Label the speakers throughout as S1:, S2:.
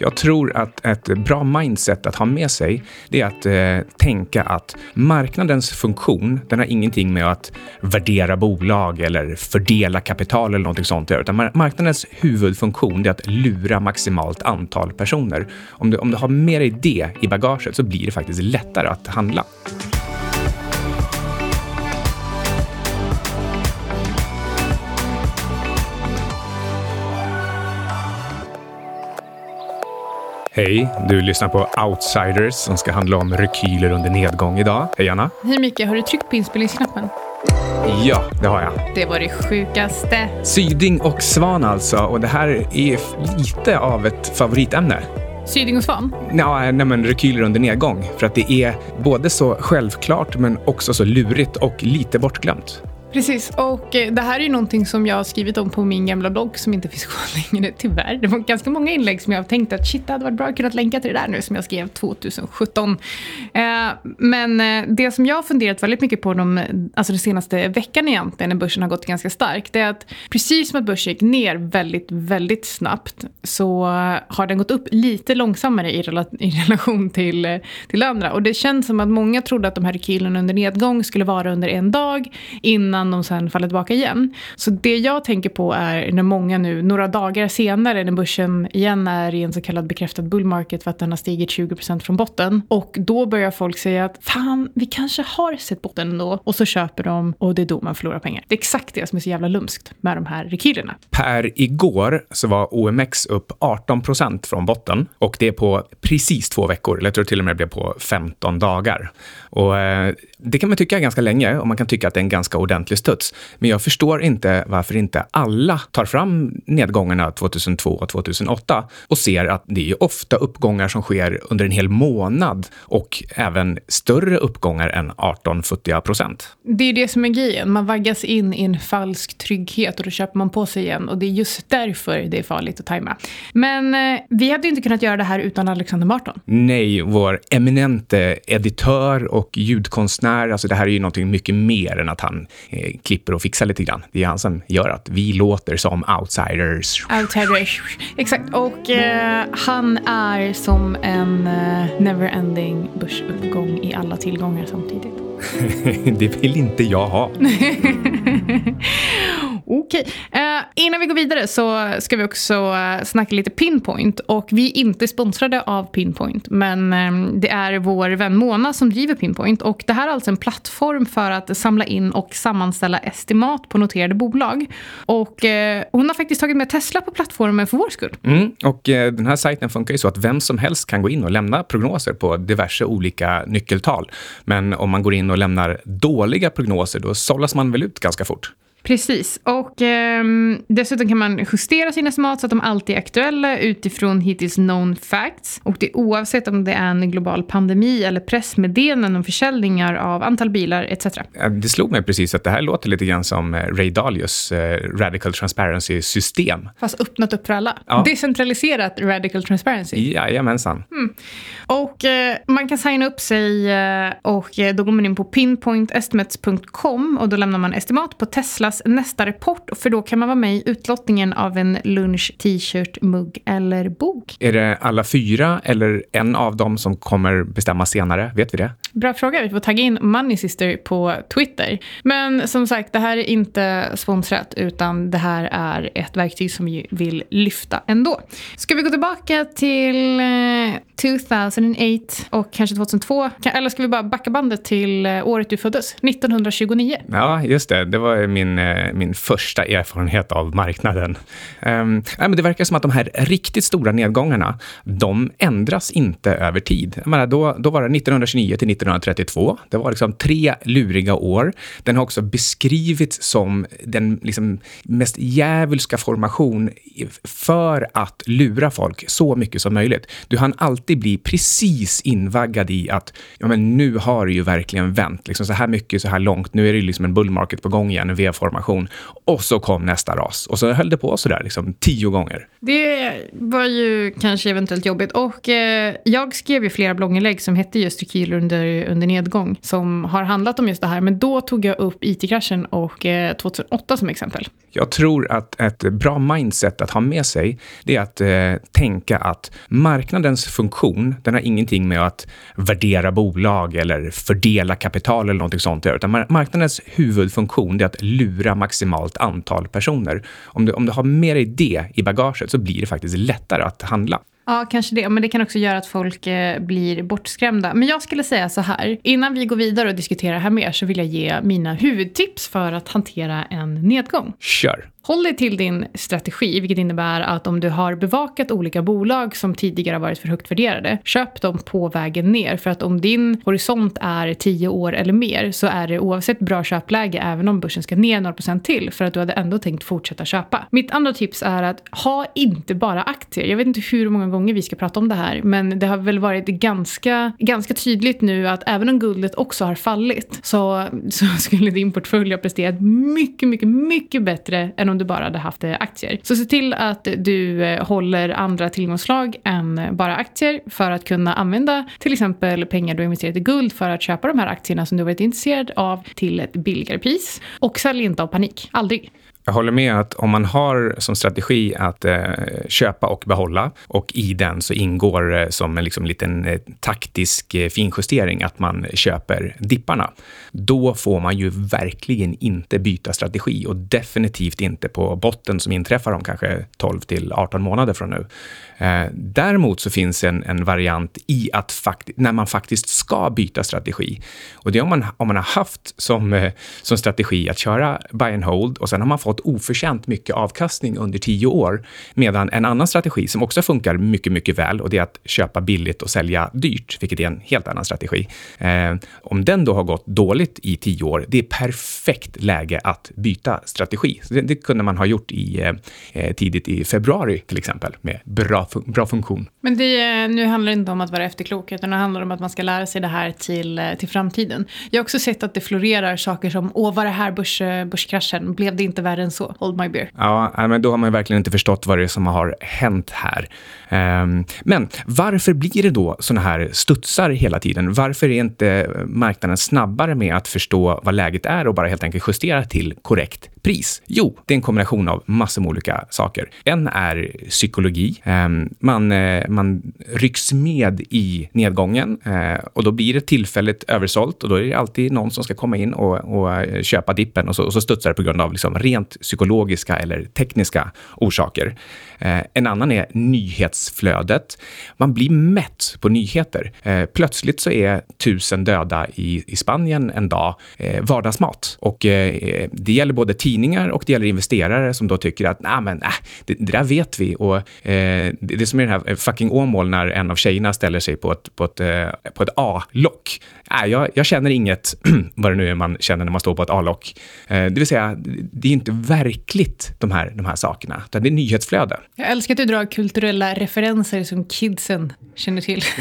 S1: Jag tror att ett bra mindset att ha med sig, det är att eh, tänka att marknadens funktion, den har ingenting med att värdera bolag eller fördela kapital eller någonting sånt att göra, utan marknadens huvudfunktion är att lura maximalt antal personer. Om du, om du har med dig det i bagaget så blir det faktiskt lättare att handla. Hej, du lyssnar på Outsiders som ska handla om rekyler under nedgång idag. Hej Anna.
S2: Hej Micke, har du tryckt på inspelningsknappen?
S1: Ja, det har jag.
S2: Det var det sjukaste.
S1: Syding och Svan alltså, och det här är lite av ett favoritämne.
S2: Syding och Svan?
S1: Ja, nej men rekyler under nedgång. För att det är både så självklart men också så lurigt och lite bortglömt.
S2: Precis, och eh, det här är ju någonting som jag har skrivit om på min gamla blogg som inte finns kvar längre, tyvärr. Det var ganska många inlägg som jag har tänkt att shit, det hade varit bra att kunna länka till det där nu som jag skrev 2017. Eh, men eh, det som jag har funderat väldigt mycket på de, alltså den senaste veckan egentligen, när börsen har gått ganska starkt, det är att precis som att börsen gick ner väldigt, väldigt snabbt så har den gått upp lite långsammare i, rela i relation till, till andra. Och det känns som att många trodde att de här rekylerna under nedgång skulle vara under en dag innan innan de sen faller tillbaka igen. Så det jag tänker på är när många nu, några dagar senare, när börsen igen är i en så kallad bekräftad bull market för att den har stigit 20% från botten. Och då börjar folk säga att fan, vi kanske har sett botten ändå. Och så köper de och det är då man förlorar pengar. Det är exakt det som är så jävla lumskt med de här rekylerna.
S1: Per igår så var OMX upp 18% från botten och det är på precis två veckor, eller jag tror till och med det blev på 15 dagar. Och eh, det kan man tycka är ganska länge och man kan tycka att det är en ganska ordentlig studs. Men jag förstår inte varför inte alla tar fram nedgångarna 2002 och 2008 och ser att det är ofta uppgångar som sker under en hel månad och även större uppgångar än 18 futtiga procent.
S2: Det är det som är grejen. Man vaggas in i en falsk trygghet och då köper man på sig igen och det är just därför det är farligt att tajma. Men eh, vi hade inte kunnat göra det här utan Alexander Marton.
S1: Nej, vår eminente editör och ljudkonstnär. Alltså det här är ju någonting mycket mer än att han eh, klipper och fixar lite grann. Det är han som gör att vi låter som outsiders.
S2: Outsiders, exakt. Och eh, han är som en eh, never-ending börsuppgång i alla tillgångar samtidigt.
S1: det vill inte jag ha.
S2: Okej. Okay. Eh, innan vi går vidare så ska vi också eh, snacka lite Pinpoint. Och vi är inte sponsrade av Pinpoint, men eh, det är vår vän Mona som driver Pinpoint. Och det här är alltså en plattform för att samla in och sammanställa estimat på noterade bolag. Och eh, hon har faktiskt tagit med Tesla på plattformen för vår skull.
S1: Mm, och eh, den här sajten funkar ju så att vem som helst kan gå in och lämna prognoser på diverse olika nyckeltal. Men om man går in och lämnar dåliga prognoser, då sållas man väl ut ganska fort.
S2: Precis. Och eh, dessutom kan man justera sina estimat så att de alltid är aktuella utifrån hittills known facts. Och det oavsett om det är en global pandemi eller pressmeddelanden om försäljningar av antal bilar etc.
S1: Det slog mig precis att det här låter lite grann som eh, Ray Dalios eh, Radical Transparency-system.
S2: Fast öppnat upp för alla. Ja. Decentraliserat Radical Transparency.
S1: Jajamensan. Mm.
S2: Och eh, man kan signa upp sig eh, och eh, då går man in på pinpointestimates.com och då lämnar man estimat på Teslas nästa rapport för då kan man vara med i utlottningen av en lunch, t-shirt, mugg eller bok.
S1: Är det alla fyra eller en av dem som kommer bestämma senare? Vet vi det?
S2: Bra fråga. Vi får tagga in Money Sister på Twitter. Men som sagt, det här är inte sponsrat utan det här är ett verktyg som vi vill lyfta ändå. Ska vi gå tillbaka till eh, 2008 och kanske 2002? Eller ska vi bara backa bandet till eh, året du föddes? 1929.
S1: Ja, just det. Det var min, eh, min första erfarenhet av marknaden. Um, men det verkar som att de här riktigt stora nedgångarna, de ändras inte över tid. Jag menar, då, då var det 1929 till 1932. Det var liksom tre luriga år. Den har också beskrivits som den liksom mest djävulska formation för att lura folk så mycket som möjligt. Du hann alltid bli precis invaggad i att ja, men nu har det ju verkligen vänt. Liksom så här mycket, så här långt. Nu är det liksom en bull market på gång igen, en V-formation. Och så kom nästa ras. Och så höll det på så där liksom tio gånger.
S2: Det var ju kanske eventuellt jobbigt. Och eh, jag skrev ju flera blogginlägg som hette just Rekyl under under, under nedgång som har handlat om just det här. Men då tog jag upp IT-kraschen och eh, 2008 som exempel.
S1: Jag tror att ett bra mindset att ha med sig, det är att eh, tänka att marknadens funktion, den har ingenting med att värdera bolag eller fördela kapital eller någonting sånt att utan marknadens huvudfunktion är att lura maximalt antal personer. Om du, om du har med dig det i bagaget så blir det faktiskt lättare att handla.
S2: Ja, kanske det. Men det kan också göra att folk eh, blir bortskrämda. Men jag skulle säga så här. Innan vi går vidare och diskuterar här mer så vill jag ge mina huvudtips för att hantera en nedgång.
S1: Kör!
S2: Håll dig till din strategi, vilket innebär att om du har bevakat olika bolag som tidigare har varit för högt värderade, köp dem på vägen ner. För att om din horisont är 10 år eller mer så är det oavsett bra köpläge även om börsen ska ner några procent till för att du hade ändå tänkt fortsätta köpa. Mitt andra tips är att ha inte bara aktier. Jag vet inte hur många gånger vi ska prata om det här, men det har väl varit ganska, ganska tydligt nu att även om guldet också har fallit så, så skulle din portfölj ha presterat mycket, mycket, mycket bättre än om du bara hade haft eh, aktier. Så se till att du eh, håller andra tillgångsslag än eh, bara aktier för att kunna använda till exempel pengar du har investerat i guld för att köpa de här aktierna som du varit intresserad av till ett billigare pris. Och sälj inte av panik. Aldrig.
S1: Jag håller med att om man har som strategi att eh, köpa och behålla och i den så ingår eh, som en liksom, liten eh, taktisk eh, finjustering att man köper dipparna. Då får man ju verkligen inte byta strategi och definitivt inte på botten som inträffar om kanske 12 till 18 månader från nu. Eh, däremot så finns en, en variant i att fakt när man faktiskt ska byta strategi. Och det är om man, om man har haft som, eh, som strategi att köra buy and hold och sen har man fått oförtjänt mycket avkastning under tio år. Medan en annan strategi som också funkar mycket, mycket väl och det är att köpa billigt och sälja dyrt, vilket är en helt annan strategi. Eh, om den då har gått dåligt i tio år, det är perfekt läge att byta strategi. Det, det, kunde man ha gjort i, eh, eh tidigt i februari till exempel med bra bra funktion.
S2: Men det, nu handlar det inte om att vara efterklok, utan det handlar om att man ska lära sig det här till, eh, till framtiden. Jag har också sett att det florerar saker som, åh, var det här börs, eh, börskraschen? Blev det inte värre än så? Hold my beer.
S1: Ja, men då har man verkligen inte förstått vad det är som har hänt här. Um, men varför blir det då såna här studsar hela tiden? Varför är inte marknaden snabbare med att förstå vad läget är och bara helt enkelt justera till korrekt pris? Jo, det är en kombination av massor med olika saker. En är psykologi. Ehm, man, eh, man rycks med i nedgången eh, och då blir det tillfälligt översålt och då är det alltid någon som ska komma in och, och eh, köpa dippen och så, och så studsar det på grund av liksom rent psykologiska eller tekniska orsaker. Eh, en annan är nyhetsflödet. Man blir mätt på nyheter. Eh, plötsligt så är tusen döda i, i Spanien en dag eh, vardagsmat och det gäller både tidningar och det gäller investerare som då tycker att nah, men, äh, det, det där vet vi. Och, eh, det är som i den här fucking Åmål när en av tjejerna ställer sig på ett, på ett, på ett A-lock. Äh, jag, jag känner inget, vad det nu är man känner när man står på ett A-lock. Eh, det vill säga, det är inte verkligt de här, de här sakerna, utan det är nyhetsflöde.
S2: Jag älskar att du drar kulturella referenser som kidsen känner till.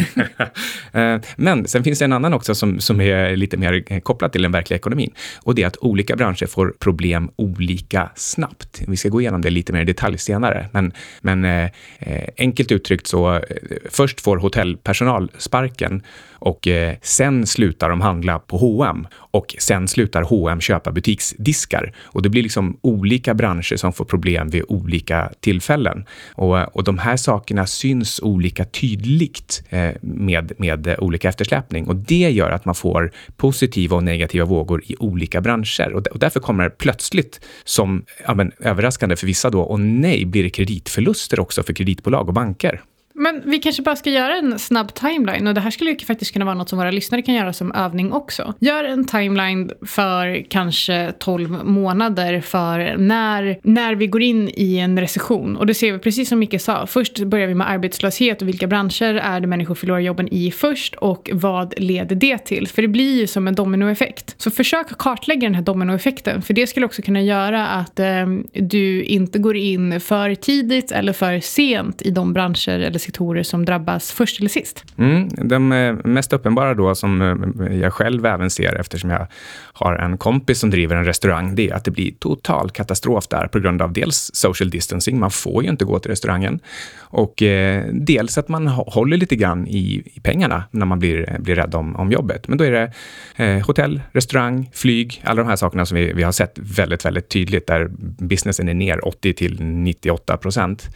S1: Eh, men sen finns det en annan också som, som är lite mer kopplad till den verkliga ekonomin. Och det är att olika branscher får problem olika snabbt. Vi ska gå igenom det lite mer i detalj senare. Men, men eh, eh enkelt uttryckt så, eh, först får hotellpersonal sparken och eh, sen slutar de handla på H&M och sen slutar H&M köpa butiksdiskar. Och det blir liksom olika branscher som får problem vid olika tillfällen. Och, eh, och de här sakerna syns olika tydligt eh, med, med eh, olika eftersläpning och det gör att man får positiva och negativa vågor i olika branscher. Och, och därför kommer det plötsligt som ja, men, överraskande för vissa då, och nej, blir det kreditförluster också för kreditbolag och banker.
S2: Men vi kanske bara ska göra en snabb timeline och det här skulle ju faktiskt kunna vara något som våra lyssnare kan göra som övning också. Gör en timeline för kanske 12 månader för när, när vi går in i en recession. Och det ser vi precis som Micke sa, först börjar vi med arbetslöshet och vilka branscher är det människor förlorar jobben i först och vad leder det till? För det blir ju som en dominoeffekt. Så försök kartlägga den här dominoeffekten för det skulle också kunna göra att eh, du inte går in för tidigt eller för sent i de branscher eller sektorer som drabbas först eller sist?
S1: Mm, de eh, mest uppenbara då, som eh, jag själv även ser eftersom jag har en kompis som driver en restaurang, det är att det blir total katastrof där på grund av dels social distancing, man får ju inte gå till restaurangen, och eh, dels att man håller lite grann i, i pengarna när man blir, blir rädd om, om jobbet. Men då är det eh, hotell, restaurang, flyg, alla de här sakerna som vi, vi har sett väldigt, väldigt tydligt där businessen är ner 80 till 98 procent.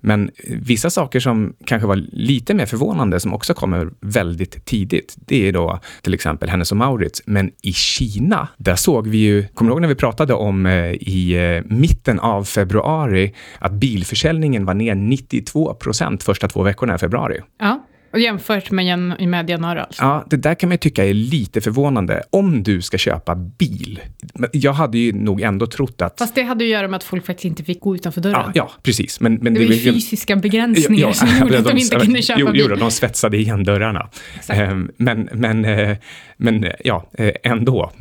S1: Men vissa saker som kanske var lite mer förvånande, som också kommer väldigt tidigt, det är då till exempel Hennes och Maurits. Men i Kina, där såg vi ju, kommer du ihåg när vi pratade om eh, i eh, mitten av februari, att bilförsäljningen var ner 92 procent första två veckorna i februari?
S2: Ja. Och jämfört med, med januari alltså?
S1: Ja, det där kan man tycka är lite förvånande. Om du ska köpa bil. Jag hade ju nog ändå trott att...
S2: Fast det hade att göra med att folk faktiskt inte fick gå utanför dörren.
S1: Ja, ja precis. Men, men
S2: det, det var ju fysiska begränsningar ja, ja, som gjorde att de, de inte kunde köpa jo, bil.
S1: Jo, de svetsade igen dörrarna. Exakt. Ehm, men, men, eh, men ja, eh, ändå.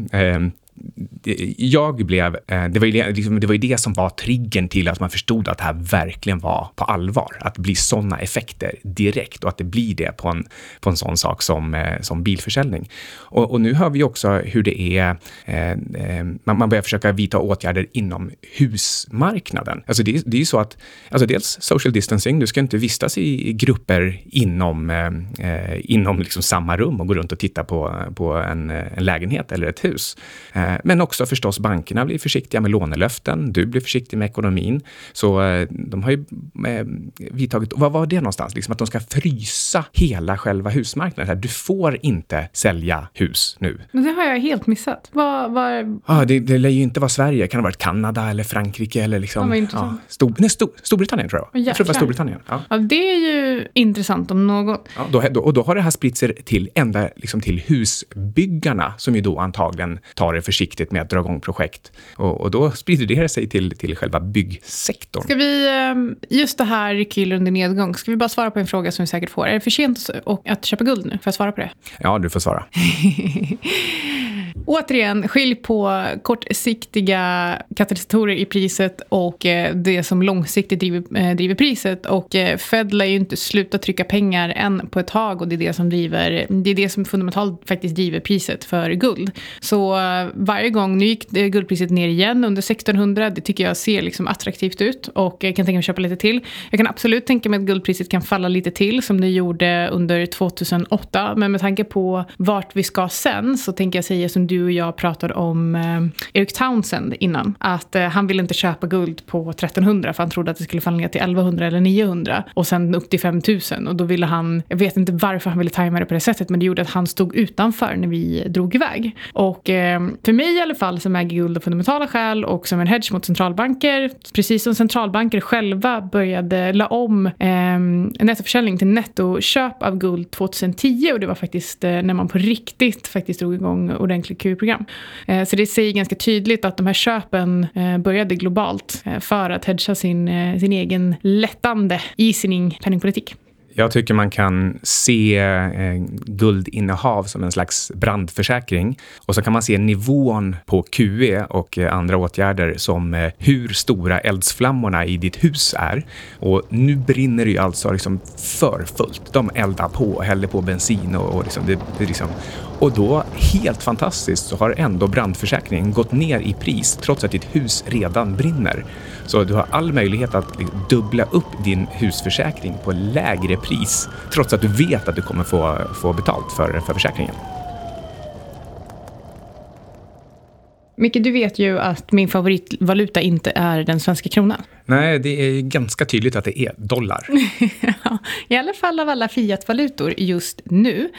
S1: Jag blev, eh, det var, ju, liksom, det var ju det som var triggern till att man förstod att det här verkligen var på allvar. Att det blir sådana effekter direkt och att det blir det på en, på en sån sak som, eh, som bilförsäljning. Och, och nu hör vi också hur det är, eh, eh man, man börjar försöka vidta åtgärder inom husmarknaden. Alltså det, det är ju så att, alltså dels social distancing, du ska inte vistas i grupper inom, eh, inom liksom samma rum och gå runt och titta på, på en, en lägenhet eller ett hus. Eh, men också förstås bankerna blir försiktiga med lånelöften. Du blir försiktig med ekonomin. Så eh, de har ju eh, vidtagit, vad var det någonstans? Liksom att de ska frysa hela själva husmarknaden. Du får inte sälja hus nu.
S2: Men det har jag helt missat. Vad, vad...
S1: Ah, det, det lär ju inte vara Sverige. Kan det ha varit Kanada eller Frankrike eller liksom... Ja, ja, Stor, nej, Stor, Storbritannien tror jag. Jag tror det var Storbritannien.
S2: Ja. ja. det är ju intressant om något.
S1: Ja, då, då, och då har det här spritt sig till, ända liksom till husbyggarna som ju då antagligen tar det försiktigt med att dra igång projekt. Och, och då sprider det sig till, till själva byggsektorn.
S2: Ska vi, ehm, just det här rycker under nedgång, ska vi bara svara på en fråga som vi säkert får. Är det för sent att köpa guld nu? Får jag svara på det?
S1: Ja, du får svara.
S2: Återigen, skilj på kortsiktiga katalysatorer i priset och eh, det som långsiktigt driver, eh, driver priset. Och eh, Fed lär ju inte sluta trycka pengar än på ett tag och det är det som, driver, det är det som fundamentalt faktiskt driver priset för guld. Så varje gång, nu gick guldpriset ner igen under 1600, det tycker jag ser liksom attraktivt ut och jag kan tänka mig att köpa lite till. Jag kan absolut tänka mig att guldpriset kan falla lite till som det gjorde under 2008, men med tanke på vart vi ska sen så tänker jag säga som du och jag pratade om eh, Eric Townsend innan. Att eh, han ville inte köpa guld på 1300 för han trodde att det skulle falla ner till 1100 eller 900 och sen upp till 5000 och då ville han, jag vet inte varför han ville tajma det på det sättet men det gjorde att han stod utanför när vi drog iväg. Och eh, för mig i alla fall som äger guld av fundamentala skäl och som en hedge mot centralbanker, precis som centralbanker själva började la om eh, nettoförsäljning till nettoköp av guld 2010 och det var faktiskt eh, när man på riktigt faktiskt drog igång ordentlig QE-program. Eh, så det säger ganska tydligt att de här köpen eh, började globalt eh, för att hedga sin, eh, sin egen lättande easing penningpolitik.
S1: Jag tycker man kan se eh, guldinnehav som en slags brandförsäkring. Och så kan man se nivån på QE och eh, andra åtgärder som eh, hur stora eldsflammorna i ditt hus är. Och nu brinner det ju alltså liksom för fullt. De eldar på och häller på bensin och, och liksom, det, det liksom, och då, helt fantastiskt, så har ändå brandförsäkringen gått ner i pris trots att ditt hus redan brinner. Så du har all möjlighet att dubbla upp din husförsäkring på lägre pris trots att du vet att du kommer få, få betalt för, för försäkringen.
S2: Micke, du vet ju att min favoritvaluta inte är den svenska kronan.
S1: Nej, det är ganska tydligt att det är dollar.
S2: I alla fall av alla fiatvalutor just nu.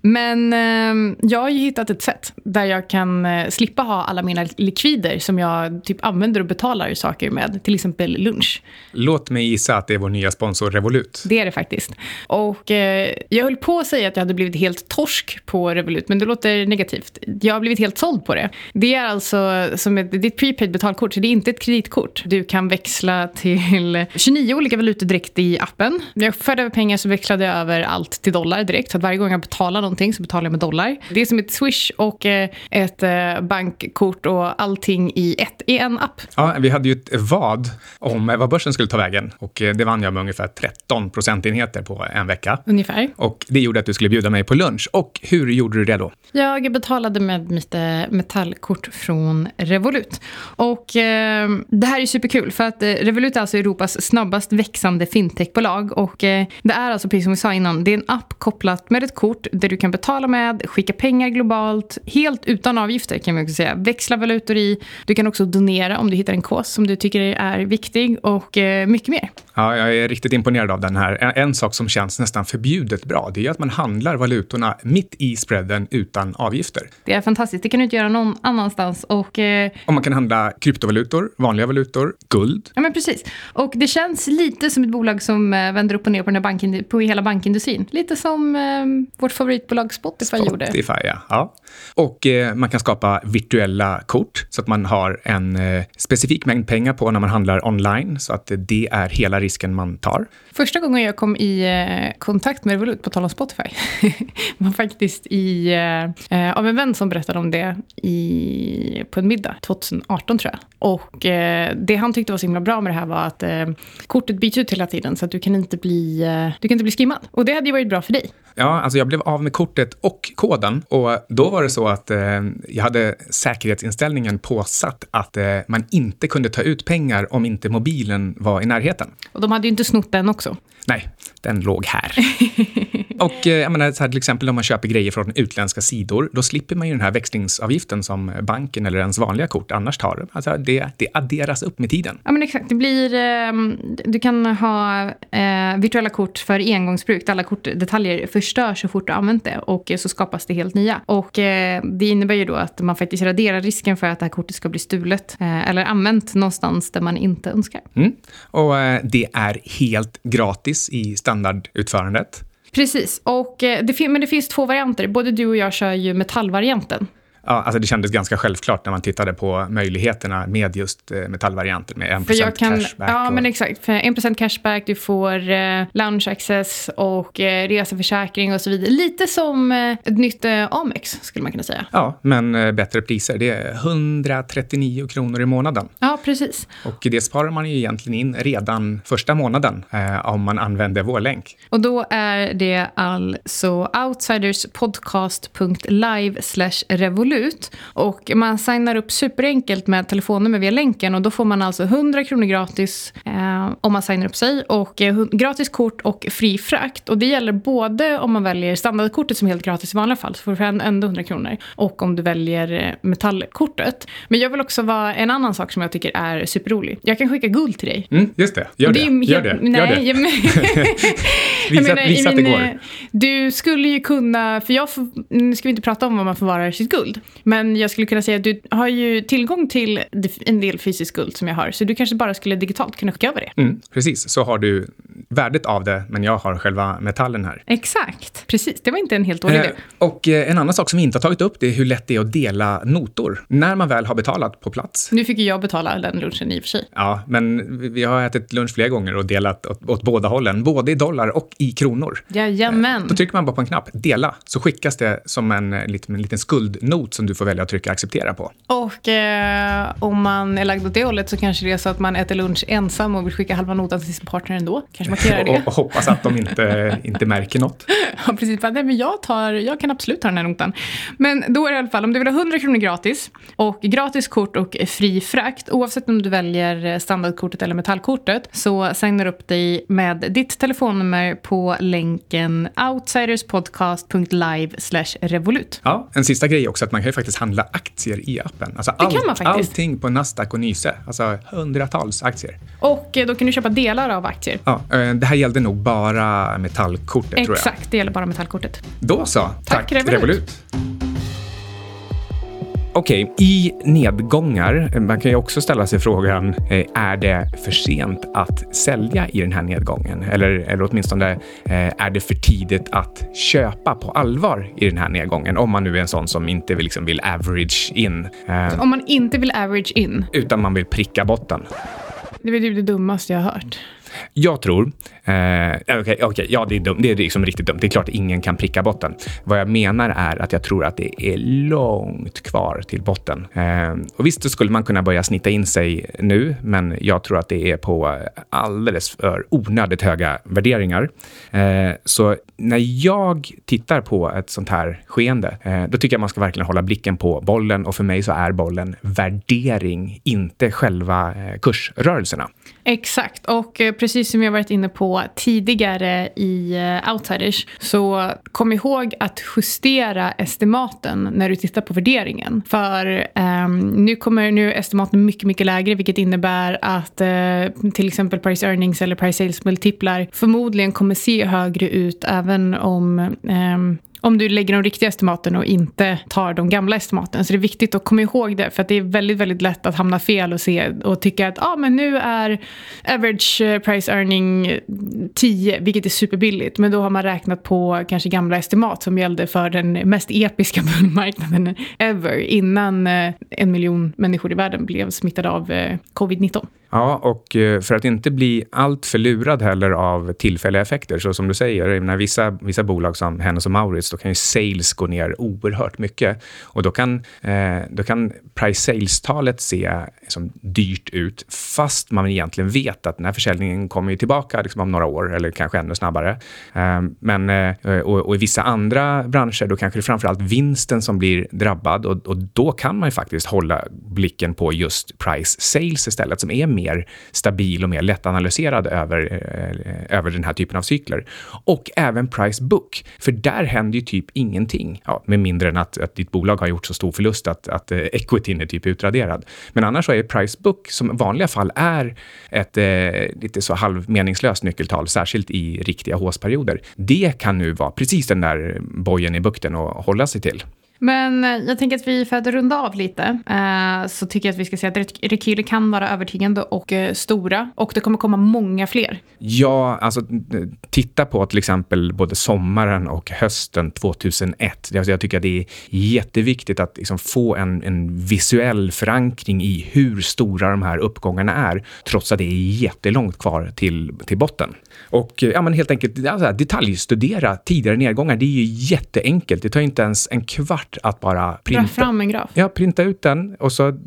S2: Men eh, jag har ju hittat ett sätt där jag kan eh, slippa ha alla mina likvider som jag typ använder och betalar saker med, till exempel lunch.
S1: Låt mig gissa att det är vår nya sponsor Revolut.
S2: Det är det faktiskt. Och eh, jag höll på att säga att jag hade blivit helt torsk på Revolut, men det låter negativt. Jag har blivit helt såld på det. Det är alltså som ett, ditt prepaid betalkort, så det är inte ett kreditkort. Du kan växla till 29 olika valutor direkt i appen. När jag förde över pengar så växlade jag över allt till dollar direkt. Så att varje gång jag betalar någonting så betalar jag med dollar. Det är som ett Swish och eh, ett eh, bankkort och allting i ett, i en app.
S1: Ja, vi hade ju ett vad om vad börsen skulle ta vägen och eh, det vann jag med ungefär 13 procentenheter på en vecka.
S2: Ungefär.
S1: Och det gjorde att du skulle bjuda mig på lunch. Och hur gjorde du det då?
S2: Jag betalade med mitt metallkort från Revolut. Och eh, det här är superkul för att eh, Revolut är alltså Europas snabbast växande fintechbolag och eh, det är alltså precis som vi sa innan, det är en app kopplat med ett kort där du kan betala med, skicka pengar globalt, helt utan avgifter kan vi också säga. Växla valutor i, du kan också donera om du hittar en kås som du tycker är viktig och eh, mycket mer.
S1: Ja, jag är riktigt imponerad av den här. En, sak som känns nästan förbjudet bra, det är att man handlar valutorna mitt i spreaden utan avgifter.
S2: Det är fantastiskt. Det kan du inte göra någon annanstans. Och, eh...
S1: och man kan handla kryptovalutor, vanliga valutor, guld.
S2: Ja, men precis. Och det känns lite som ett bolag som eh, vänder upp och ner på, den bankin, på hela bankindustrin. Lite som eh, vårt favoritbolag Spotify,
S1: Spotify
S2: gjorde.
S1: Spotify, ja. ja. Och eh, man kan skapa virtuella kort så att man har en eh, specifik mängd pengar på när man handlar online, så att det är hela risken man tar.
S2: Första gången jag kom i eh, kontakt med Revolut, på tal om Spotify, var faktiskt i, eh, av en vän som berättade om det i, på en middag 2018 tror jag. Och det han tyckte var så himla bra med det här var att eh, kortet byts ut hela tiden så att du kan inte bli, eh, du kan inte bli skimmad. Och det hade ju varit bra för dig.
S1: Ja, alltså jag blev av med kortet och koden och då var det så att eh, jag hade säkerhetsinställningen påsatt att eh, man inte kunde ta ut pengar om inte mobilen var i närheten.
S2: Och de hade ju inte snott den också.
S1: Nej, den låg här. och eh, jag menar, så här, till exempel om man köper grejer från utländska sidor, då slipper man ju den här växlingsavgiften som banken eller ens vanliga kort annars tar. Alltså det, det adderas upp med tiden.
S2: Ja, men exakt. Det blir, eh, du kan ha eh, virtuella kort för engångsbruk, alla kortdetaljer förstörs så fort du använt det och så skapas det helt nya. Och eh, det innebär ju då att man faktiskt raderar risken för att det här kortet ska bli stulet eh, eller använt någonstans där man inte önskar.
S1: Mm. Och eh, det är helt gratis i standardutförandet.
S2: Precis, och, eh, det, men det finns två varianter. Både du och jag kör ju metallvarianten.
S1: Ja, alltså det kändes ganga självklart när man tittade på möjligheterna med just eh, metallvarianten med 1% jag kan, cashback.
S2: Ja,
S1: och...
S2: men exakt. För 1% cashback, du får eh, lounge access och eh, reseförsäkring och så vidare. Lite som eh, ett nytt eh, Amex, skulle man kunna säga.
S1: Ja, men eh, bättre priser. Det är 139 kronor i månaden.
S2: Ja, precis.
S1: Och det sparar man ju egentligen in redan första månaden om man använder vår länk.
S2: Och då är det alltså outsiderspodcast.live revolut ut. Och man signar upp superenkelt med telefonnummer via länken och då får man alltså 100 kronor gratis eh, om man signar upp sig och eh, gratis kort och fri frakt. Och det gäller både om man väljer standardkortet som är helt gratis i vanliga fall så får du ändå 100 kronor och om du väljer eh, metallkortet. Men jag vill också vara en annan sak som jag tycker är superrolig. Jag kan skicka guld till dig.
S1: Mm, just det, gör det. det är, gör det.
S2: Nej,
S1: gör det.
S2: Jag, men,
S1: visa, menar, visa att det går.
S2: Du skulle ju kunna, för jag får, nu ska vi inte prata om vad man förvarar sitt guld. Men jag skulle kunna säga att du har ju tillgång till en del fysisk guld som jag har. Så du kanske bara skulle digitalt kunna skicka över det.
S1: Mm, precis, så har du värdet av det, men jag har själva metallen här.
S2: Exakt, precis. Det var inte en helt dålig idé. Eh,
S1: och eh, en annan sak som vi inte har tagit upp, det är hur lätt det är att dela notor. När man väl har betalat på plats.
S2: Nu fick ju jag betala den lunchen i och för sig.
S1: Ja, men vi har ätit lunch flera gånger och delat åt, åt båda hållen, både i dollar och i kronor.
S2: Jajamän.
S1: Eh, då trycker man bara på en knapp, dela, så skickas det som en, en, liten, en skuldnot som du får välja att trycka acceptera på.
S2: Och eh, om man är lagd åt det hållet så kanske det är så att man äter lunch ensam och vill skicka halva notan till sin partner ändå. Kanske markerar det.
S1: och, och hoppas att de inte, inte märker något.
S2: ja, precis. Nej, men jag, tar, jag kan absolut ta den här notan. Men då är det i alla fall, om du vill ha 100 kronor gratis och gratis kort och fri frakt, oavsett om du väljer standardkortet eller metallkortet, så signar upp dig med ditt telefonnummer på länken outsiderspodcast.live revolut.
S1: Ja, en sista grej också, att man kan ju faktiskt handla aktier i appen. Alltså
S2: det kan man faktiskt.
S1: Allting på Nasdaq och Nyse, alltså hundratals aktier.
S2: Och eh, då kan du köpa delar av aktier.
S1: Ja, eh, det här gällde nog bara metallkortet
S2: Exakt,
S1: tror jag.
S2: Exakt, det gäller bara metallkortet.
S1: Då så. Tack,
S2: Tack Revolut. Revolut.
S1: Okej, okay, i nedgångar, man kan ju också ställa sig frågan, eh, är det för sent att sälja i den här nedgången? Eller, eller åtminstone, eh, är det för tidigt att köpa på allvar i den här nedgången? Om man nu är en sån som inte vill, liksom vill average in.
S2: Eh, om man inte vill average in?
S1: Utan man vill pricka botten.
S2: Det är det dummaste jag har hört.
S1: Jag tror, eh, eh okay, okay, ja det är dumt, det är liksom riktigt dumt. Det är klart att ingen kan pricka botten. Vad jag menar är att jag tror att det är långt kvar till botten. Eh, och visst, så skulle man kunna börja snitta in sig nu, men jag tror att det är på alldeles för onödigt höga värderingar. Eh, så när jag tittar på ett sånt här skeende, eh, då tycker jag man ska verkligen hålla blicken på bollen och för mig så är bollen värdering, inte själva eh, kursrörelserna.
S2: Exakt, och eh, precis som vi har varit inne på tidigare i eh, Outsiders, så kom ihåg att justera estimaten när du tittar på värderingen. För um, nu kommer nu estimaten mycket, mycket lägre, vilket innebär att uh, till exempel price earnings eller price sales multiplar förmodligen kommer se högre ut även om um, om du lägger de riktiga estimaten och inte tar de gamla estimaten. Så det är viktigt att komma ihåg det, för att det är väldigt, väldigt lätt att hamna fel och se och tycka att ah, men nu är average eh, price earning 10, vilket är superbilligt. Men då har man räknat på kanske gamla estimat som gällde för den mest episka bullmarknaden ever, innan eh, en miljon människor i världen blev smittade av eh, covid-19.
S1: Ja, och eh, för att inte bli allt för lurad heller av tillfälliga effekter, så som du säger, när vissa, vissa bolag som Hennes och Maurits, då kan ju sales gå ner oerhört mycket. Och då kan, eh, då kan price sales-talet se liksom, dyrt ut, fast man egentligen vet att den här försäljningen kommer ju tillbaka liksom, om några år, eller kanske ännu snabbare. Eh, men, eh, och, och, i vissa andra branscher, då kanske det är framförallt vinsten som blir drabbad och, och då kan man ju faktiskt hålla blicken på just price sales istället, som är mer stabil och mer lättanalyserad över, eh, över den här typen av cykler. Och även price book, för där händer ju typ ingenting. Ja, med mindre än att, att ditt bolag har gjort så stor förlust att, att eh, equityn är typ utraderad. Men annars så är price book, som i vanliga fall är ett eh, lite så halvmeningslöst nyckeltal, särskilt i riktiga håsperioder. Det kan nu vara precis den där bojen i bukten att hålla sig till.
S2: Men eh, jag tänker att vi för att runda av lite eh, så tycker jag att vi ska säga att rekyler kan vara övertygande och eh, stora och det kommer komma många fler.
S1: Ja, alltså titta på till exempel både sommaren och hösten 2001. Alltså, jag tycker att det är jätteviktigt att liksom få en, en visuell förankring i hur stora de här uppgångarna är, trots att det är jättelångt kvar till, till botten. Och ja, men helt enkelt alltså, detaljstudera tidigare nedgångar. Det är ju jätteenkelt. Det tar inte ens en kvart att bara printa. Dra
S2: fram en graf.
S1: Ja, printa ut den och så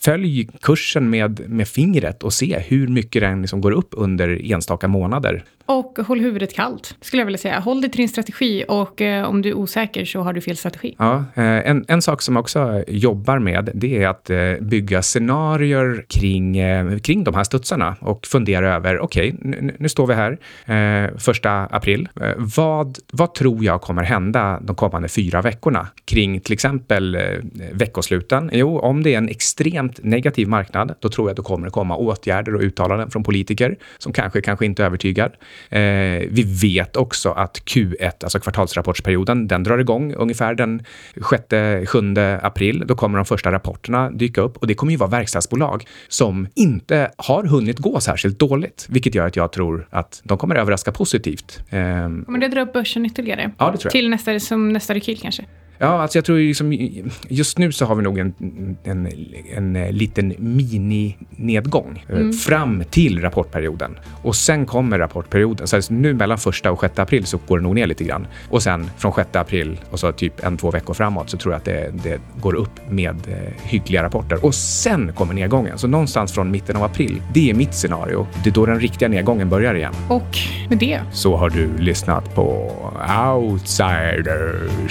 S1: följ kursen med, med fingret och se hur mycket den liksom går upp under enstaka månader.
S2: Och håll huvudet kallt, skulle jag vilja säga. Håll dig till din strategi och eh, om du är osäker så har du fel strategi.
S1: Ja, eh, en, en sak som jag också jobbar med, det är att eh, bygga scenarier kring, eh, kring de här studsarna och fundera över, okej, okay, nu, nu, står vi här, eh, första april. Eh, vad, vad tror jag kommer hända de kommande fyra veckorna kring till exempel eh, veckosluten? Jo, om det är en extremt negativ marknad, då tror jag att det kommer komma åtgärder och uttalanden från politiker som kanske, kanske inte övertygar. Eh, vi vet också att Q1, alltså kvartalsrapportsperioden, den drar igång ungefär den 6-7 april. Då kommer de första rapporterna dyka upp och det kommer ju vara verkstadsbolag som inte har hunnit gå särskilt dåligt, vilket gör att jag tror att de kommer överraska positivt.
S2: Eh, kommer det dra upp börsen ytterligare?
S1: Ja, det tror jag.
S2: Till nästa, som nästa rekyl kanske?
S1: Ja, alltså jag tror liksom, just nu så har vi nog en, en, en, en liten mini-nedgång eh, mm. fram till rapportperioden. Och sen kommer rapportperioden. Så alltså nu mellan första och sjätte april så går det nog ner lite grann. Och sen från sjätte april och så typ en, två veckor framåt så tror jag att det, det går upp med eh, hyggliga rapporter. Och sen kommer nedgången. Så någonstans från mitten av april, det är mitt scenario. Det är då den riktiga nedgången börjar igen.
S2: Och med det
S1: så har du lyssnat på Outsiders.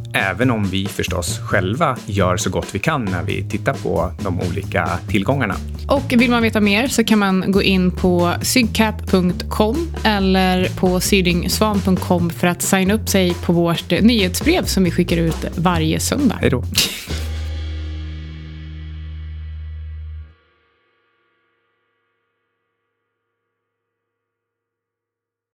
S1: även om vi förstås själva gör så gott vi kan när vi tittar på de olika tillgångarna.
S2: Och vill man veta mer så kan man gå in på sygcap.com eller på sydingsvan.com för att signa upp sig på vårt nyhetsbrev som vi skickar ut varje söndag.
S1: Hej då.